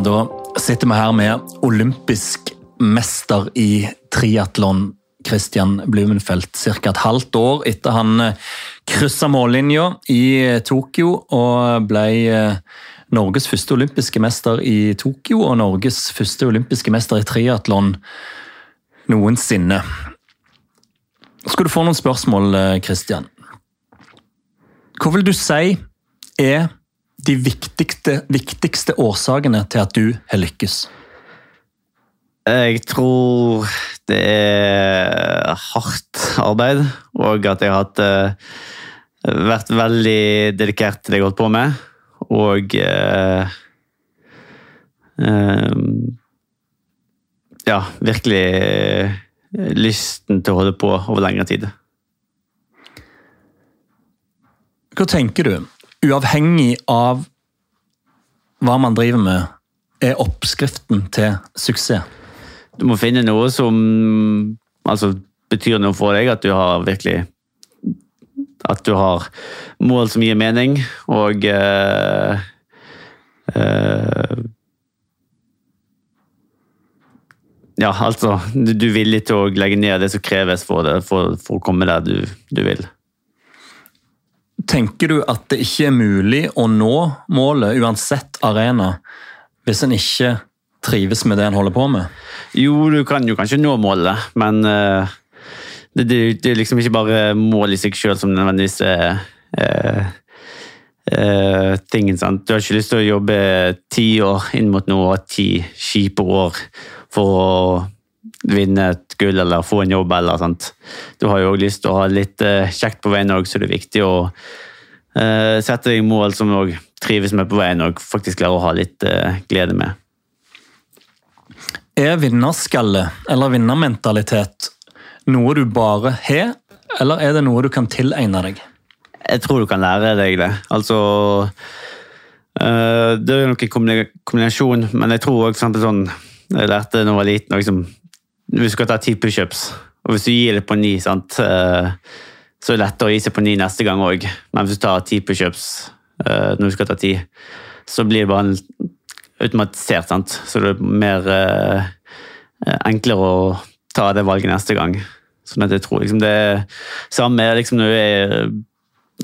da sitter vi her med olympisk mester i triatlon, Christian Blumenfeldt. Ca. et halvt år etter han kryssa mållinja i Tokyo og ble Norges første olympiske mester i Tokyo og Norges første olympiske mester i triatlon noensinne. Skal du få noen spørsmål, Christian? Hva vil du si er de viktigste, viktigste årsakene til at du har lykkes? Jeg tror det er hardt arbeid, og at jeg har hatt, uh, vært veldig dedikert til det jeg har holdt på med. Og uh, uh, Ja, virkelig lysten til å holde på over lengre tid. Hva tenker du, uavhengig av hva man driver med, er oppskriften til suksess? Du må finne noe som altså, betyr noe for deg, at du har virkelig At du har mål som gir mening, og uh, uh, Ja, altså Du er villig til å legge ned det som kreves for, det, for, for å komme der du, du vil. Tenker du at det ikke er mulig å nå målet, uansett arena, hvis en ikke trives med det en holder på med? Jo, du kan jo kanskje nå målet, men uh, det, det, det, er liksom ikke bare mål i seg sjøl som nødvendigvis er uh, uh, tingen. sant? Du har ikke lyst til å jobbe ti år inn mot noe ti kjipe år for å vinne et gull eller få en jobb. eller sant? Du har jo lyst til å ha litt kjekt på veien òg, så det er viktig å sette deg mål som du trives med på veien og faktisk klarer å ha litt glede med. Er vinnerskalle eller vinnermentalitet noe du bare har, eller er det noe du kan tilegne deg? Jeg tror du kan lære deg det. Altså uh, Det er nok en kombinasjon, men jeg tror også sånn Jeg lærte da jeg var liten liksom, du skal ta ti pushups, og hvis du gir det på ni, sant, øh, så er det lettere å gi seg på ni neste gang òg. Men hvis du tar ti pushups øh, når du skal ta ti, så blir det bare automatisert, sant? så det er mer eh, enklere å ta det valget neste gang. Sånn at jeg tror liksom det er samme liksom når du er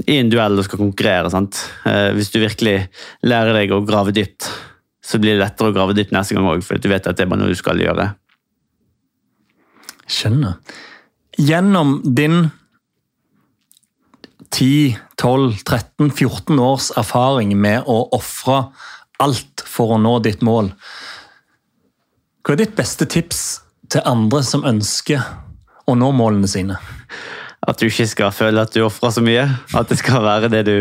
i en duell og skal konkurrere. sant? Eh, hvis du virkelig lærer deg å grave dypt, så blir det lettere å grave dypt neste gang òg, for du vet at det er bare noe du skal gjøre. Skjønner. Gjennom din 10, 12, 13, 14 års erfaring med å ofre alt for å nå ditt mål. Hva er ditt beste tips til andre som ønsker å nå målene sine? At du ikke skal føle at du ofrer så mye. At det skal være det du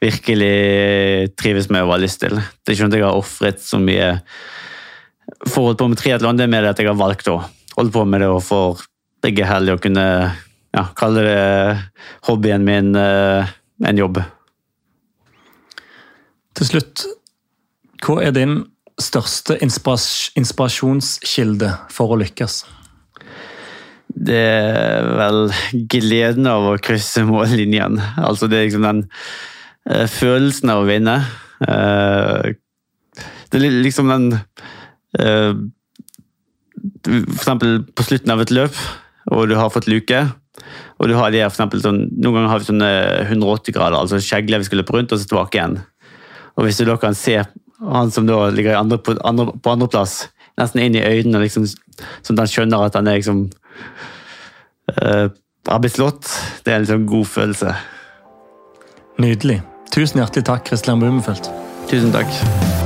virkelig trives med og har lyst til. Det er ikke sånn at jeg har ofret så mye for å holde på med triatlon, det er mer at jeg har valgt å holde på med det og for begge er heldig å kunne ja, kaller det hobbyen min eh, en jobb. Til slutt, hva er din største inspirasjonskilde for å lykkes? Det er vel gleden av å krysse mållinjen. Altså det er liksom den uh, følelsen av å vinne. Uh, det er liksom den uh, For eksempel på slutten av et løp, og du har fått luke. Og du har de her, for eksempel, sånn, Noen ganger har vi sånne 180 grader, altså kjegler vi skulle løpe rundt, og så tilbake igjen. Og Hvis du da kan se han som da ligger andre, på, andre, på andreplass, nesten inn i øynene, liksom, sånn at han skjønner at han er liksom uh, har blitt slått. Det er en liksom god følelse. Nydelig. Tusen hjertelig takk, Kristian Blumenfeldt. Tusen takk.